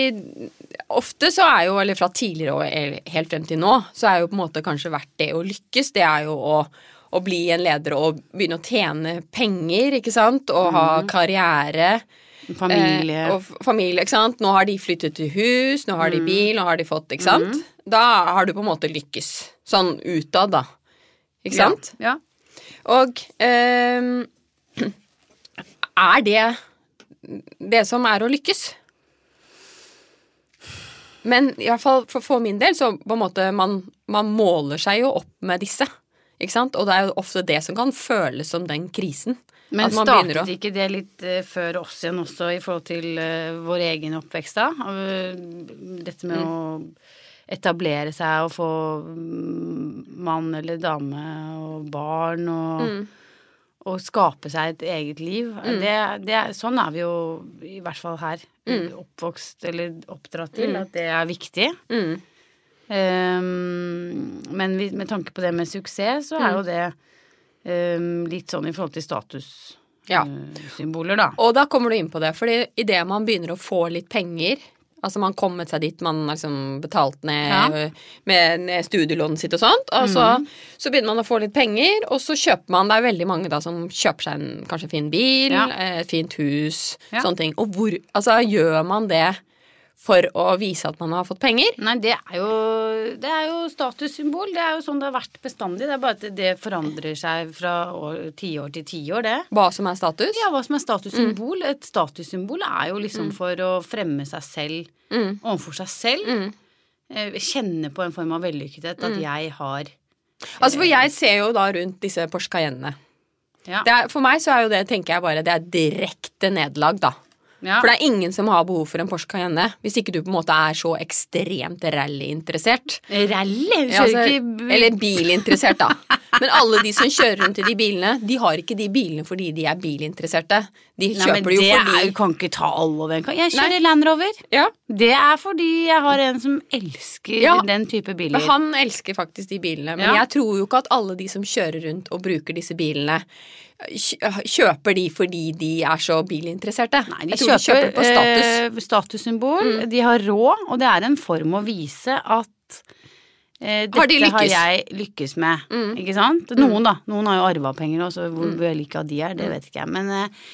ofte så er jo, eller fra tidligere og helt frem til nå, så er jo på en måte kanskje verdt det å lykkes, det er jo å, å bli en leder og begynne å tjene penger, ikke sant, og ha karriere. Familie. Eh, og familie, ikke sant. Nå har de flyttet til hus, nå har de bil, nå har de fått, ikke sant. Da har du på en måte lykkes. Sånn utad, da. Ikke sant? Ja. Og ehm, er det det som er å lykkes? Men i hvert fall for, for min del, så på en måte man, man måler seg jo opp med disse. Ikke sant? Og det er jo ofte det som kan føles som den krisen. Men At man startet å- ikke det litt eh, før oss igjen også, i forhold til uh, vår egen oppvekst da? Eh, dette med å etablere seg og få mm, mann eller dame og barn og, Mm. Og skape seg et eget liv. Det, det, er- sånn er vi jo i hvert fall her oppvokst eller oppdratt til, at det er viktig. Mm. Um, men vi, med tanke på det med suksess, så er jo det um, litt sånn i forhold til Ja. statussymboler, da. Og da kommer du inn på det, fordi idet man begynner å få litt penger Altså man kommet seg dit man liksom betalt ned Ja. Mm. med ned studielånet sitt og sånt. Og så, så begynner man å få litt penger, og så kjøper man Det er veldig mange da som kjøper seg en kanskje fin bil, Ja. eh, et fint hus, Ja. sånne ting. Og hvor Altså, gjør man det for å vise at man har fått penger? Nei, det er jo, det er jo statussymbol. Det er jo sånn det har vært bestandig. Det er bare at det forandrer seg fra år- tiår til tiår, det. Hva som er status? Ja, hva som er statussymbol? Et statussymbol er jo liksom for å fremme seg selv Mm. overfor seg selv. Mm. Eh, Kjenne på en form av vellykkethet. At jeg har Altså, for jeg ser jo da rundt disse Porsche Cayennene. Ja. Det er, for meg så er jo det, tenker jeg bare, det er direkte nederlag, da. Ja. For det er ingen som har behov for en Porsche Cayenne hvis ikke du på en måte er så ekstremt rallyinteressert. Rally? Du Ja, kjører altså, ikke eller bilinteressert, da. Men alle de som kjører rundt i de bilene, de har ikke de bilene fordi de er bilinteresserte. De Nei, kjøper men det jo fordi er, du kan ikke ta alle den. Jeg Nei. kjører Land Rover. Ja, Det er fordi jeg har en som elsker Ja. den type biler. men han elsker faktisk de bilene. Men jeg tror jo ikke at alle de som kjører rundt og bruker disse bilene, kjøper de fordi de er så bilinteresserte. Nei, de kjøper, de kjøper på status. eh, statussymbol. De har råd, og det er en form å vise at eh, dette Har de har jeg lykkes med. Mm. Ikke sant? Noen, da. Noen har jo arva penger også, hvor vellykka de er, det vet ikke jeg. Men, eh,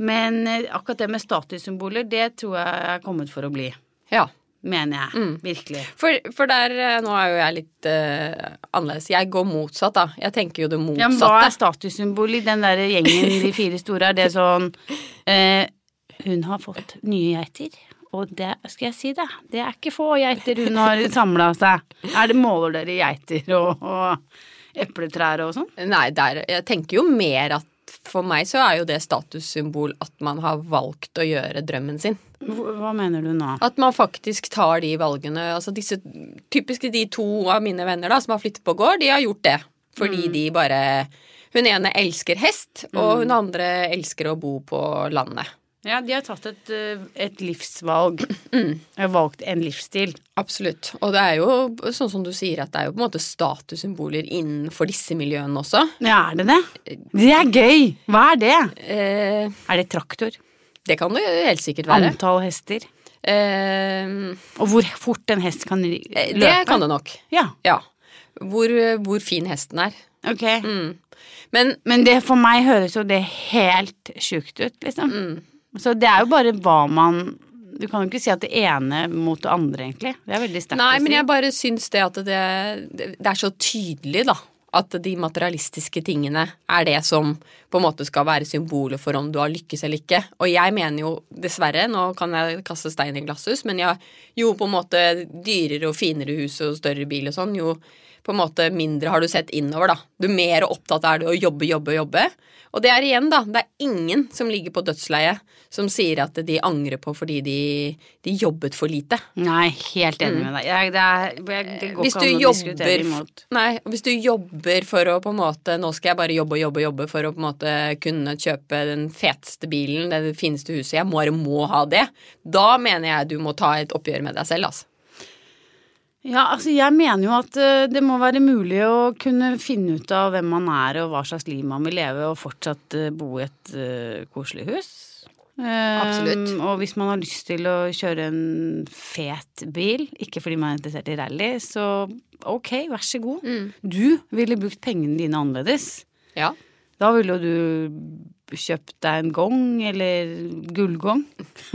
men eh, akkurat det med statussymboler, det tror jeg er kommet for å bli. Ja. Mener jeg. Mm. Virkelig. For, for der, eh, nå er jo jeg litt uh, annerledes. Jeg går motsatt, da. Jeg tenker jo det Ja, men hva er statussymbolet i den der gjengen, de fire store? Er det sånn uh, Hun har fått nye geiter. Og det skal jeg si, det. Det er ikke få geiter hun har samla seg. Er det Måler dere geiter og, og epletrær og sånn? Nei, der, jeg tenker jo mer at for meg så er jo det statussymbol at man har valgt å gjøre drømmen sin. Hva mener du nå? At man faktisk tar de valgene. Altså disse Typisk de to av mine venner da som har flyttet på gård, de har gjort det. Fordi de bare Hun ene elsker hest, og hun andre elsker å bo på landet. Ja, de har tatt et, eh, et livsvalg. De har valgt en livsstil. Absolutt. Og det er jo sånn som du sier, at det er jo på en måte statussymboler innenfor disse miljøene også. Ja, er det det? Det er gøy! Hva er det? Eh, Er det traktor? det kan det helt sikkert være. Antall hester? Eh, Og hvor fort en hest kan løpe? det kan det nok. Ja, Ja. Hvor, hvor fin hesten er. ok. Mm. Men Men det for meg høres jo det helt sjukt ut, liksom. mm, Så det er jo bare hva man Du kan jo ikke si at det ene mot det andre, egentlig. Det er veldig sterkt Nei, å si. men jeg bare syns det at det, det, det er så tydelig, da. At de materialistiske tingene er det som på en måte skal være symbolet for om du har lykkes eller ikke. Og jeg mener jo dessverre, nå kan jeg kaste stein i glasshus, men jeg, jo på en måte dyrere og finere hus og større bil og sånn, jo på en måte mindre har du sett innover, da. Du mer opptatt er du å jobbe, jobbe, jobbe. Og det er igjen, da. Det er ingen som ligger på dødsleiet som sier at de angrer på fordi de, de jobbet for lite. Nei, helt enig med deg. Jeg, det, er, jeg, det går Hvis ikke an å diskutere jobber imot. Nei, hvis du jobber for å på en måte Nå skal jeg bare jobbe og jobbe og jobbe for å på en måte kunne kjøpe den feteste bilen, det fineste huset. Jeg bare må ha det. Da mener jeg du må ta et oppgjør med deg selv, altså. Ja, altså jeg mener jo at eh, det må være mulig å kunne finne ut av hvem man er og hva slags liv man vil leve, og fortsatt eh, bo i et uh, koselig hus. Eh, Absolutt. Og hvis man har lyst til å kjøre en fet bil, ikke fordi man er interessert i rally, så ok, vær så god. Du ville brukt pengene dine annerledes. Ja. Da ville jo du kjøpt deg en gong, eller gullgong.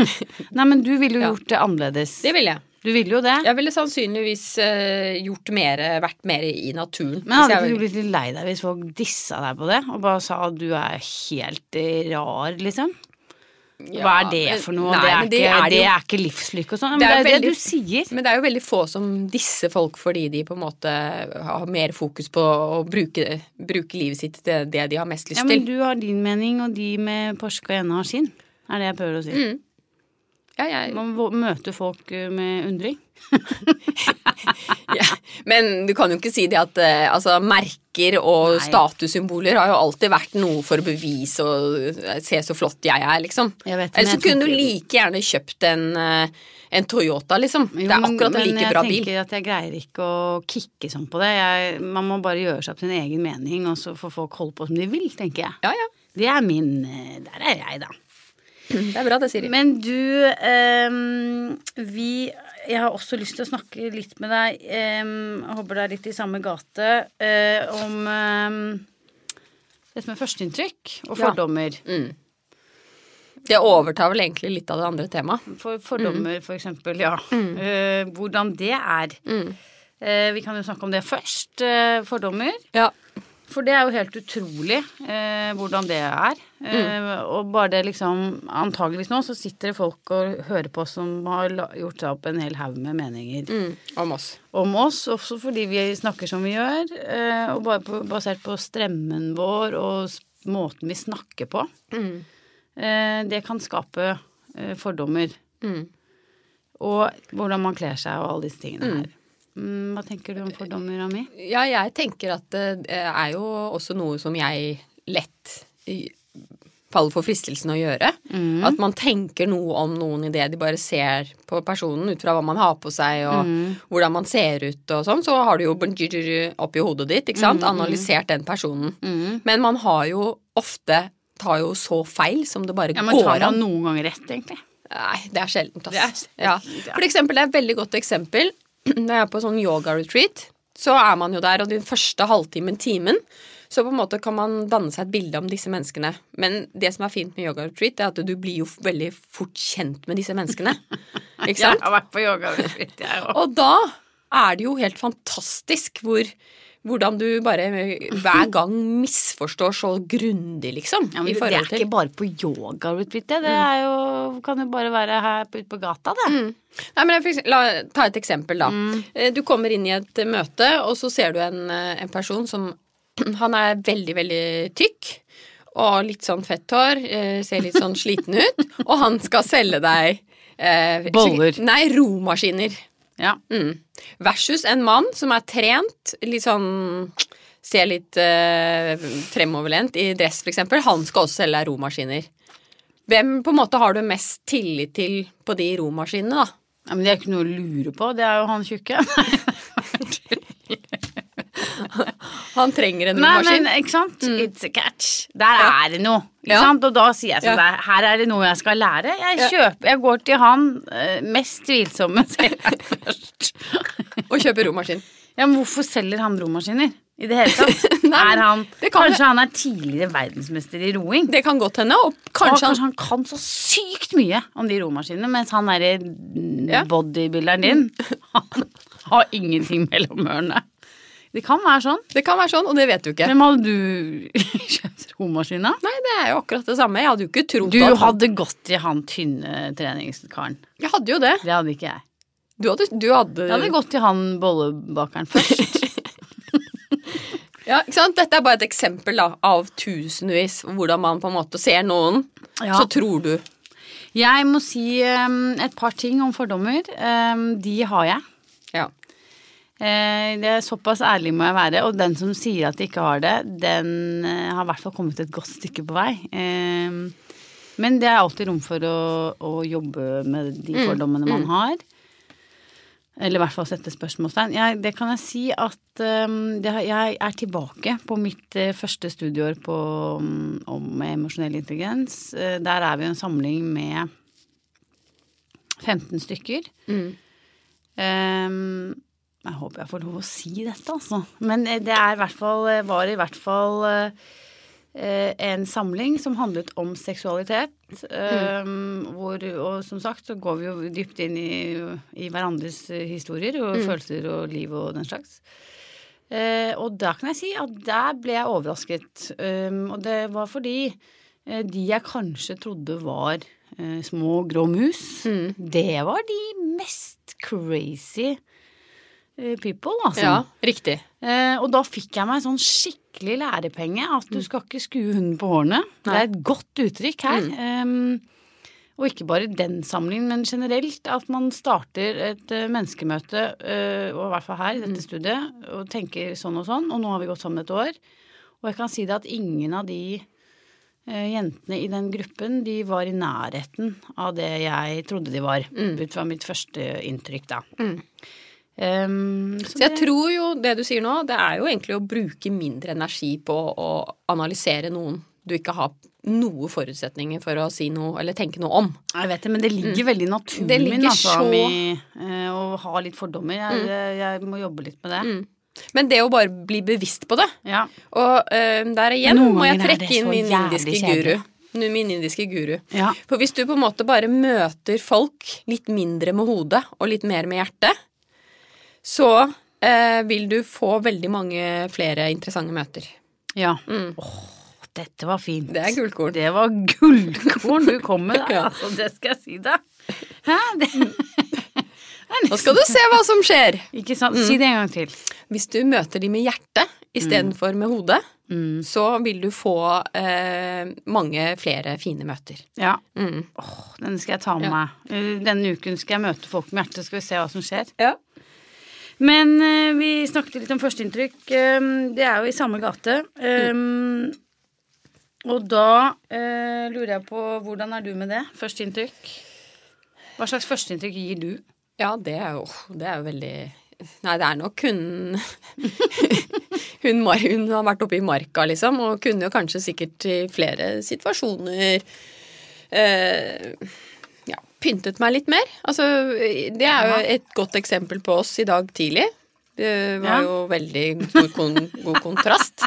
Nei, men du ville jo Ja. gjort det annerledes. Det ville jeg. Du ville jo det. Jeg ville sannsynligvis eh, gjort mer, vært mer i naturen. Men hadde ikke du blitt litt lei deg hvis folk dissa deg på det, og bare sa at du er helt rar, liksom? Hva er det for noe? Nei, det, er det ikke, er det det er ikke livslykke og sånn. Men Det er jo det du sier. Men det er jo veldig få som disser folk fordi de på en måte har mer fokus på å bruke, bruke livet sitt til det de har mest lyst til. Ja, men du har din mening, og de med Porsche Cayenne har sin. Er det jeg prøver å si. Mm. Ja, jeg, Man må møte folk eh, med undring. ja. Men du kan jo ikke si det at eh, altså, merker og Nei. statussymboler har jo alltid vært noe for å bevise og eh, se så flott jeg er, liksom. Eller så kunne du like gjerne kjøpt en, en Toyota, liksom. Jo, det er akkurat en like bra bil. Men jeg tenker at jeg greier ikke å kicke sånn på det. Jeg, man må bare gjøre seg opp sin egen mening, og så får folk holde på som de vil, tenker jeg. Ja, ja. Det er min Der er jeg, da. Det er bra, det, Siri. Men du, um, vi Jeg har også lyst til å snakke litt med deg, um, jeg håper det er litt i samme gate, eh, om um, dette med førsteinntrykk og Ja. fordommer. Mm. Det overtar vel egentlig litt av det andre temaet. For fordommer, for eksempel, ja. Eh, hvordan det er. Mm. Uh, vi kan jo snakke om det først. Uh, fordommer. Ja. For det er jo helt utrolig eh, hvordan det er. Eh, og bare det liksom Antageligvis nå så sitter det folk og hører på som har gjort seg opp en hel haug med meninger Mm. Om oss. om oss, også fordi vi snakker som vi gjør, eh, og bare på, basert på stremmen vår og måten vi snakker på. Mm. Eh, det kan skape eh, fordommer. Mm. Og hvordan man kler seg og alle disse tingene her. Mm, hva tenker du om fordommer, Ami? Ja, jeg tenker at det er jo også noe som jeg lett faller for fristelsen å gjøre. At man tenker noe om noen i det de bare ser på personen ut fra hva man har på seg og hvordan man ser ut og sånn. Så har du jo oppi hodet ditt, ikke sant, analysert den personen. Men man har jo ofte tar jo så feil som det bare Ja, men tar går man noen ganger rett, egentlig? Nei, det er sjeldent, Ja. ja. For eksempel, det er et veldig godt eksempel. Når jeg er på sånn yoga-retreat, så er man jo der, og den første halvtimen, timen, så på en måte kan man danne seg et bilde om disse menneskene. Men det som er fint med yoga-retreat, er at du blir jo veldig fort kjent med disse menneskene. Ikke sant? Jeg har vært på yoga retreat, jeg òg. Og da er det jo helt fantastisk hvor hvordan du bare hver gang misforstår så grundig, liksom. Ja, men det er til ikke bare på yoga-retreat, det. Det er jo, kan jo bare være her ute på gata, det. Nei, men jeg, la, Ta et eksempel, da. Mm. Eh, Du kommer inn i et eh, møte, og så ser du en, eh, en person som Han er veldig, veldig tykk. Og litt sånn fett hår. Ser litt sånn sliten ut. Og han skal selge deg eh, Boller. Nei, romaskiner. Ja. Mm. Versus en mann som er trent, litt sånn Ser litt eh, fremoverlent i dress, eksempel. Han skal også selge romaskiner. Hvem på en måte har du mest tillit til på de romaskinene, da? ja. Men det er ikke noe å lure på. Det er jo han tjukke. Han trenger en romaskin. Nei, men ikke sant? It's a catch. Der er det noe. Ikke Ja. sant? Og da sier jeg sånn Ja. her er det noe jeg skal lære. Jeg Ja. kjøper, jeg går til han eh, mest tvilsomme selger først. Og kjøper romaskin. Ja, men hvorfor selger han romaskiner? I det hele tatt? Nei, han, kanskje han er tidligere verdensmester i roing? Det kan godt hende. Og Kanskje, og kanskje han han kan så sykt mye om de romaskinene, mens han derre Ja. bodybuilderen din, han har ingenting mellom ørene. Det kan være sånn. Det kan være sånn, og det vet du ikke. Hvem hadde du kjøpt romaskin av? Nei, det er jo akkurat det samme. Jeg hadde jo ikke trodd Du at Du hadde gått i han tynne treningskaren. Jeg hadde jo det. Det hadde ikke jeg. Du hadde, du hadde, Jeg hadde gått til han bollebakeren først. Ja, ikke sant? Dette er bare et eksempel da, av tusenvis. Hvordan man på en måte ser noen, Ja. så tror du. Jeg må si um, et par ting om fordommer. Um, de har jeg. Eh, det er Såpass ærlig må jeg være. Og den som sier at de ikke har det, den eh, har i hvert fall kommet et godt stykke på vei. Eh, men det er alltid rom for å, å jobbe med de fordommene man har. Eller i hvert fall sette spørsmålstegn. Jeg, det kan jeg si at det, jeg er tilbake på mitt første studieår på, mm, om emosjonell intelligens. Der er vi en samling med 15 stykker. Ehm, jeg håper jeg får lov å si dette, altså. Men eh, det er i hvert fall, var i hvert fall eh, eh, en samling som handlet om seksualitet. Mm. hvor, og som sagt så går vi jo dypt inn i, i hverandres eh, historier og følelser og liv og den slags. Eh, og da kan jeg si at der ble jeg overrasket. Og det var fordi eh, de jeg kanskje trodde var eh, små grå mus, det var de mest crazy eh, people, altså. ja, riktig. Eh, og da fikk jeg meg sånn skikkelig lærepenge at du skal ikke skue hunden på hårene. Det er et godt uttrykk her. Um, og ikke bare den samlingen, men generelt at man starter et eh, menneskemøte, eh, og i hvert fall her i dette studiet, og tenker sånn og sånn, og nå har vi gått sammen et år. Og jeg kan si det at ingen av de eh, jentene i den gruppen, de var i nærheten av det jeg trodde de var, ut fra mitt første inntrykk, da. Um, Så jeg tror jo det du sier nå, det er jo egentlig å bruke mindre energi på å analysere noen du ikke har noe forutsetninger for å si noe eller tenke noe om. Jeg vet det, men det ligger veldig i naturen Det min altså, så- med, eh, å ha litt fordommer. Jeg, jeg, jeg må jobbe litt med det. Men det å bare bli bevisst på det Ja. Og uh, der igjen Noen må jeg trekke inn min indiske kjære. guru. Min indiske guru. Ja. For hvis du på en måte bare møter folk litt mindre med hodet og litt mer med hjertet, så eh, vil du få veldig mange flere interessante møter. ja. Åh, dette var fint. Mm. Det er gullkorn. Det var gullkorn du kom med der, Ja. altså. Det skal jeg si deg. Hæ? Det, Nå skal du se hva som skjer! ikke sant? Si det en gang til. Hvis du møter de med hjertet istedenfor med hodet, så vil du få eh, mange flere fine møter. Ja. Mm. Åh, den skal jeg ta med meg. Eh, Denne uken skal jeg møte folk med hjerte, skal vi se hva som skjer. Ja. Men uh, vi snakket litt om førsteinntrykk. Um, det er jo i samme gate. Um, og da uh, lurer jeg på hvordan er du med det? Førsteinntrykk? Hva slags førsteinntrykk gir du? Ja, det er jo, det er jo veldig Nei, det er nok hun hun, hun har vært oppe i marka, liksom, og kunne jo kanskje sikkert i flere situasjoner eh, pyntet meg litt mer. Altså, det er jo et godt eksempel på oss i dag tidlig. Det var Ja. jo veldig god, kon god kontrast.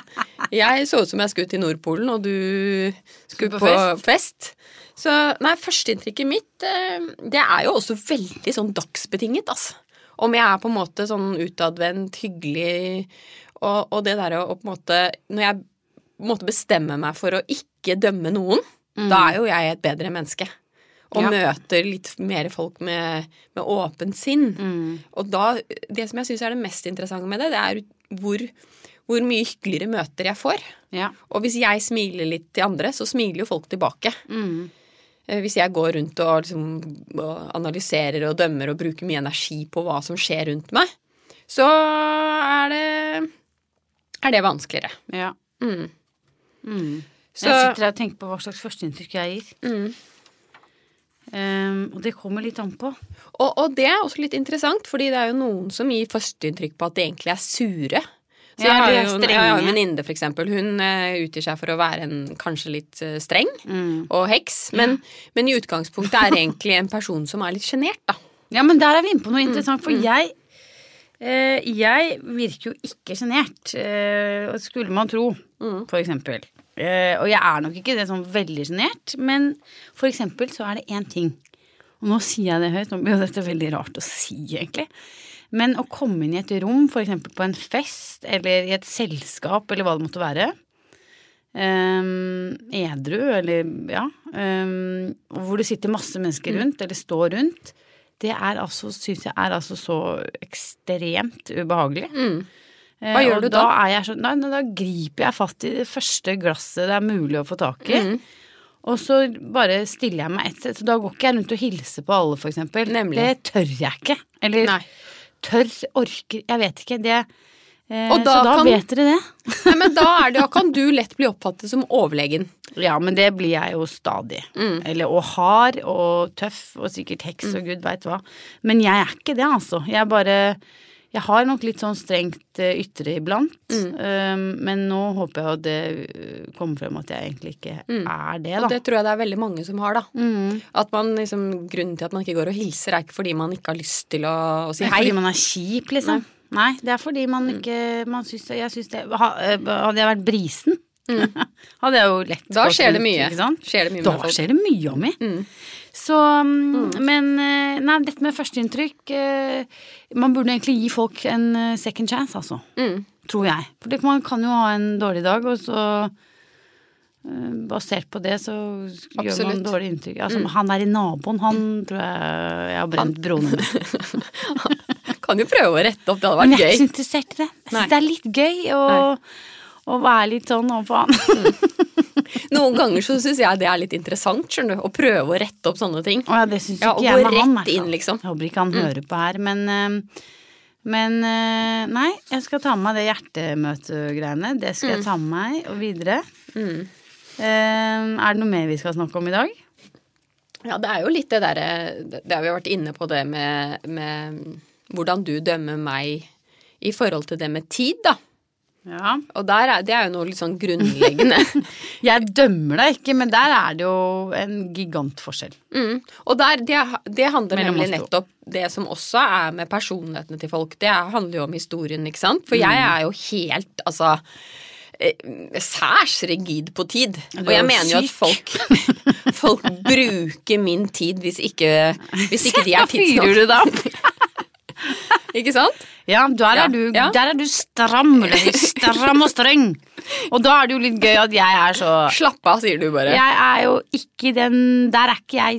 Jeg så ut som jeg skulle til Nordpolen, og du skulle på på fest. Så nei, førsteinntrykket mitt, eh, det er jo også veldig sånn dagsbetinget, altså. Om jeg er på en måte sånn utadvendt, hyggelig, og, og det der å på en måte Når jeg på en måte bestemmer meg for å ikke dømme noen, da er jo jeg et bedre menneske. Og Ja. møter litt mer folk med, med åpent sinn. Og da, det som jeg syns er det mest interessante med det, det er hvor, hvor mye hyggeligere møter jeg får. Ja. Og hvis jeg smiler litt til andre, så smiler jo folk tilbake. Mm. Eh, Hvis jeg går rundt og, liksom, og analyserer og dømmer og bruker mye energi på hva som skjer rundt meg, så er det, er det vanskeligere. ja. Mm. Mm. Så- Jeg sitter og tenker på hva slags førsteinntrykk jeg gir. Mm. Um, og det kommer litt an på. Og, og det er også litt interessant, fordi det er jo noen som gir førsteinntrykk på at de egentlig er sure. Så Ja, jeg har jo jeg har en venninne, for eksempel. Hun uh, utgir seg for å være en kanskje litt uh, streng Mm. og heks, men, men i utgangspunktet er egentlig en person som er litt sjenert, da. Ja, men der er vi inne på noe Mm, interessant, for jeg uh, Jeg virker jo ikke sjenert, skulle man tro, Mm. for eksempel. Eh, og jeg er nok ikke det sånn veldig sjenert, men for eksempel så er det én ting. Og nå sier jeg det høyt, nå blir jo dette veldig rart å si, egentlig. Men å komme inn i et rom, for eksempel på en fest eller i et selskap eller hva det måtte være, um, edru eller ja, um, hvor det sitter masse mennesker Mm. rundt, eller står rundt, det er altså, syns jeg er altså så ekstremt ubehagelig. Mm. Eh, Hva gjør du da? er jeg så, nei, da griper jeg fatt i det første glasset det er mulig å få tak i. Mm. Og så bare stiller jeg meg ett sett, Så da går ikke jeg rundt og hilser på alle, for eksempel. Nemlig. Det tør jeg ikke. Eller Nei. tør, orker Jeg vet ikke. Det eh, Og da Så da kan- vet dere det. Nei, men da, er det, da kan du lett bli oppfattet som overlegen. Ja, men det blir jeg jo stadig. Mm. Eller og hard og tøff og sikkert heks og gud veit hva. Men jeg er ikke det, altså. Jeg bare Jeg har nok litt sånn strengt eh, ytre iblant. Mm. Um, men nå håper jeg at det uh, kommer frem at jeg egentlig ikke er det, da. Og det tror jeg det er veldig mange som har, da. Mm. At man liksom, Grunnen til at man ikke går og hilser, er ikke fordi man ikke har lyst til å, å si Det er hei. fordi man er kjip, liksom. Nei, det er fordi man ikke man syns Jeg syns det eh, Hadde jeg vært brisen, hadde jeg jo lett Mm. Da skjer det mye. sant? Skjer det mye Da skjer det mye om i. Mm. Så mm, Men eh, nei, dette med førsteinntrykk eh, Man burde egentlig gi folk en eh, second chance, altså. Mm. Tror jeg. For man kan jo ha en dårlig dag, og så Basert på det så gjør man Absolutt. Mm. dårlig inntrykk. Altså, Han er i naboen, han tror jeg jeg har brent broene med. Kan jo prøve å rette opp, det hadde Men vært jeg er ikke gøy. så interessert i det. Jeg syns det er litt gøy å, å være litt sånn overfor han. Noen ganger så syns jeg det er litt interessant, skjønner du. Å prøve å rette opp sånne ting. Å ja, det syns Ja, ikke jeg med han. rett inn, liksom. Jeg håper ikke han hører på her, men eh, Men eh, nei, jeg skal ta med meg det hjertemøtegreiene. Det skal jeg ta med meg og videre. Mm. Eh, er det noe mer vi skal snakke om i dag? Ja, det er jo litt det derre Det har vi vært inne på det med, med hvordan du dømmer meg i forhold til det med tid, da. Ja. Og der er, det er jo noe litt sånn grunnleggende. Jeg dømmer deg ikke, men der er det jo en gigantforskjell. Mm. Og der, det, det handler Mellom nemlig nettopp Det som også er med personlighetene til folk, det handler jo om historien, ikke sant? For jeg Mm. er jo helt, altså eh, Særs rigid på tid. Og jeg mener jo at folk, folk bruker min tid hvis ikke, hvis ikke de er tidsnok. du da opp? Ikke sant? Ja, der er, du, ja. der er du stram, stram og streng. Og da er det jo litt gøy at jeg er så Slapp av, sier du bare. Jeg er jo ikke den Der er ikke jeg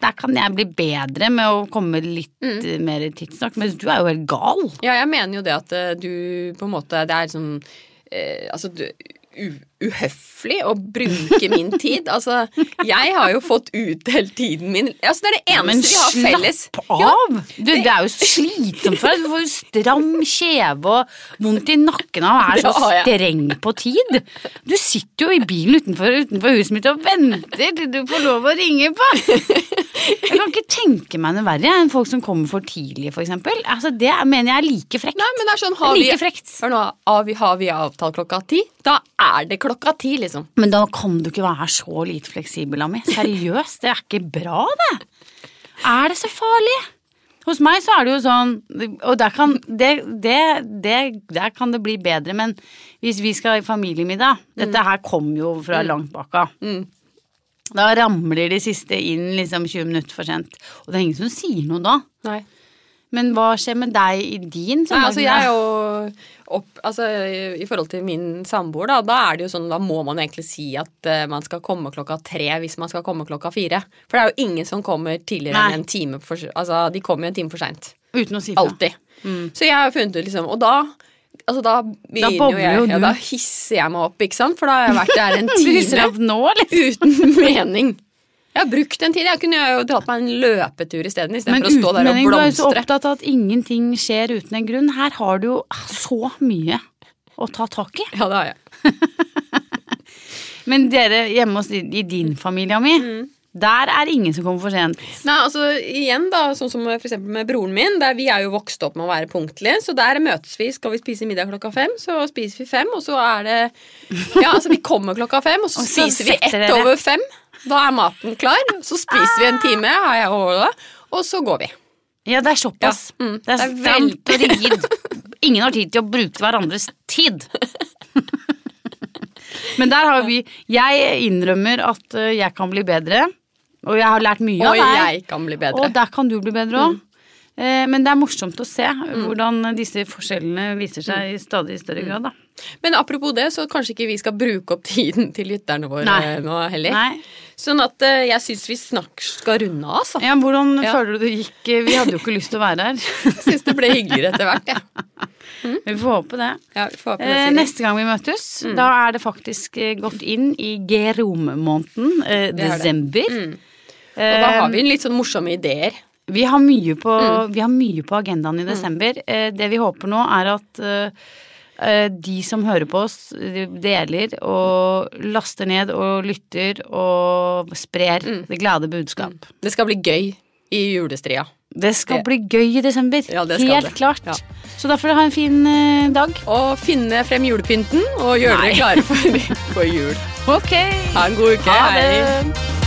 Der kan jeg bli bedre med å komme litt Mm. mer tidsnok, mens du er jo helt gal. Ja, jeg mener jo det at eh, du på en måte Det er sånn eh, Altså, du uhøflig å bruke min tid. Altså, jeg har jo fått utdelt tiden min Altså, det er det eneste eneste vi har felles. slapp av! Du, det er jo slitsomt for deg. Du får jo stram kjeve og vondt i nakken av å være så Det streng på tid. Du sitter jo i bilen utenfor, utenfor huset mitt og venter til du får lov å ringe på. Jeg kan ikke tenke meg noe verre enn folk som kommer for tidlig, for eksempel. Altså, det mener jeg er like frekt. Nei, men det er sånn Har vi, Like frekt. Hør nå, har vi, har vi avtalt klokka ti? Da er det klokka ti, liksom. Men da kan du ikke være så lite fleksibel meg. Seriøst, det er ikke bra, det. Er det så farlig? Hos meg så er det jo sånn, og der kan det, det, det, der kan det bli bedre, men hvis vi skal i familiemiddag Dette her kom jo fra langt bak av. Mm. Da ramler de siste inn liksom 20 minutter for sent. Og det er ingen som sier noe da. Nei. Men hva skjer med deg i din Nei, altså jeg er jo opp, altså, I forhold til min samboer, da, da er det jo sånn, da må man egentlig si at uh, man skal komme klokka tre hvis man skal komme klokka fire. For det er jo ingen som kommer tidligere enn en time for Altså, de kommer jo en time for seint. Uten å si fra. Alltid. Så jeg har funnet ut liksom Og da Altså da begynner jo jeg ja. Da hisser jeg meg opp, ikke sant? For da har jeg vært der en time eller? uten mening. Jeg har brukt en tid. Jeg kunne jo dratt meg en løpetur isteden, Men å stå der og mening, du er jo så opptatt av at ingenting skjer uten en grunn. Her har du jo så mye å ta tak i. Ja, det har jeg. Men dere hjemme hos i din familie, mi, Mm. der er ingen som kommer for sent. Nei, altså igjen da, sånn som for eksempel med broren min, der vi er jo vokst opp med å være punktlige, så der møtes vi, skal vi spise middag klokka fem, så spiser vi fem, og så er det Ja, altså vi kommer klokka fem, og så Og så spiser vi ett over fem. Da er maten klar, så spiser vi en time, har jeg holdt, og så går vi. Ja, det er såpass. Ja, mm, det er det stramt og rigid. Ingen har tid til å bruke hverandres tid. Men der har vi Jeg innrømmer at eh, jeg kan bli bedre, og jeg har lært mye Og av deg. jeg kan bli bedre. Og der kan du bli bedre òg. Mm. Men det er morsomt å se hvordan disse forskjellene viser seg Mm. i stadig større grad. Da. Men apropos det, så kanskje ikke vi skal bruke opp tiden til lytterne våre Nei. nå heller. Nei. Sånn at eh, jeg syns vi snakk skal runde av, altså. Ja, hvordan Ja. føler du det gikk? Vi hadde jo ikke lyst til å være her. Jeg syns det ble hyggeligere etter hvert, jeg. Vi får håpe det. Ja, får håpe det, Eh, neste gang vi møtes, da er det faktisk eh, gått inn i Gerom-måneden, eh, er desember. Mm. Og da har vi litt sånn morsomme ideer. Vi har mye på, Mm. vi har mye på agendaen i desember. Eh, Det vi håper nå, er at eh, eh, de som hører på oss, de deler og laster ned og lytter og sprer Mm. det glade budskap. Det skal bli gøy i julestria. Det skal Det- bli gøy i desember. Ja, det skal Helt det. klart. Ja. Så da får du ha en fin eh, dag. Og finne frem julepynten og gjøre dere klare for, for jul. Ok. Ha en god uke. Ha Hei. det.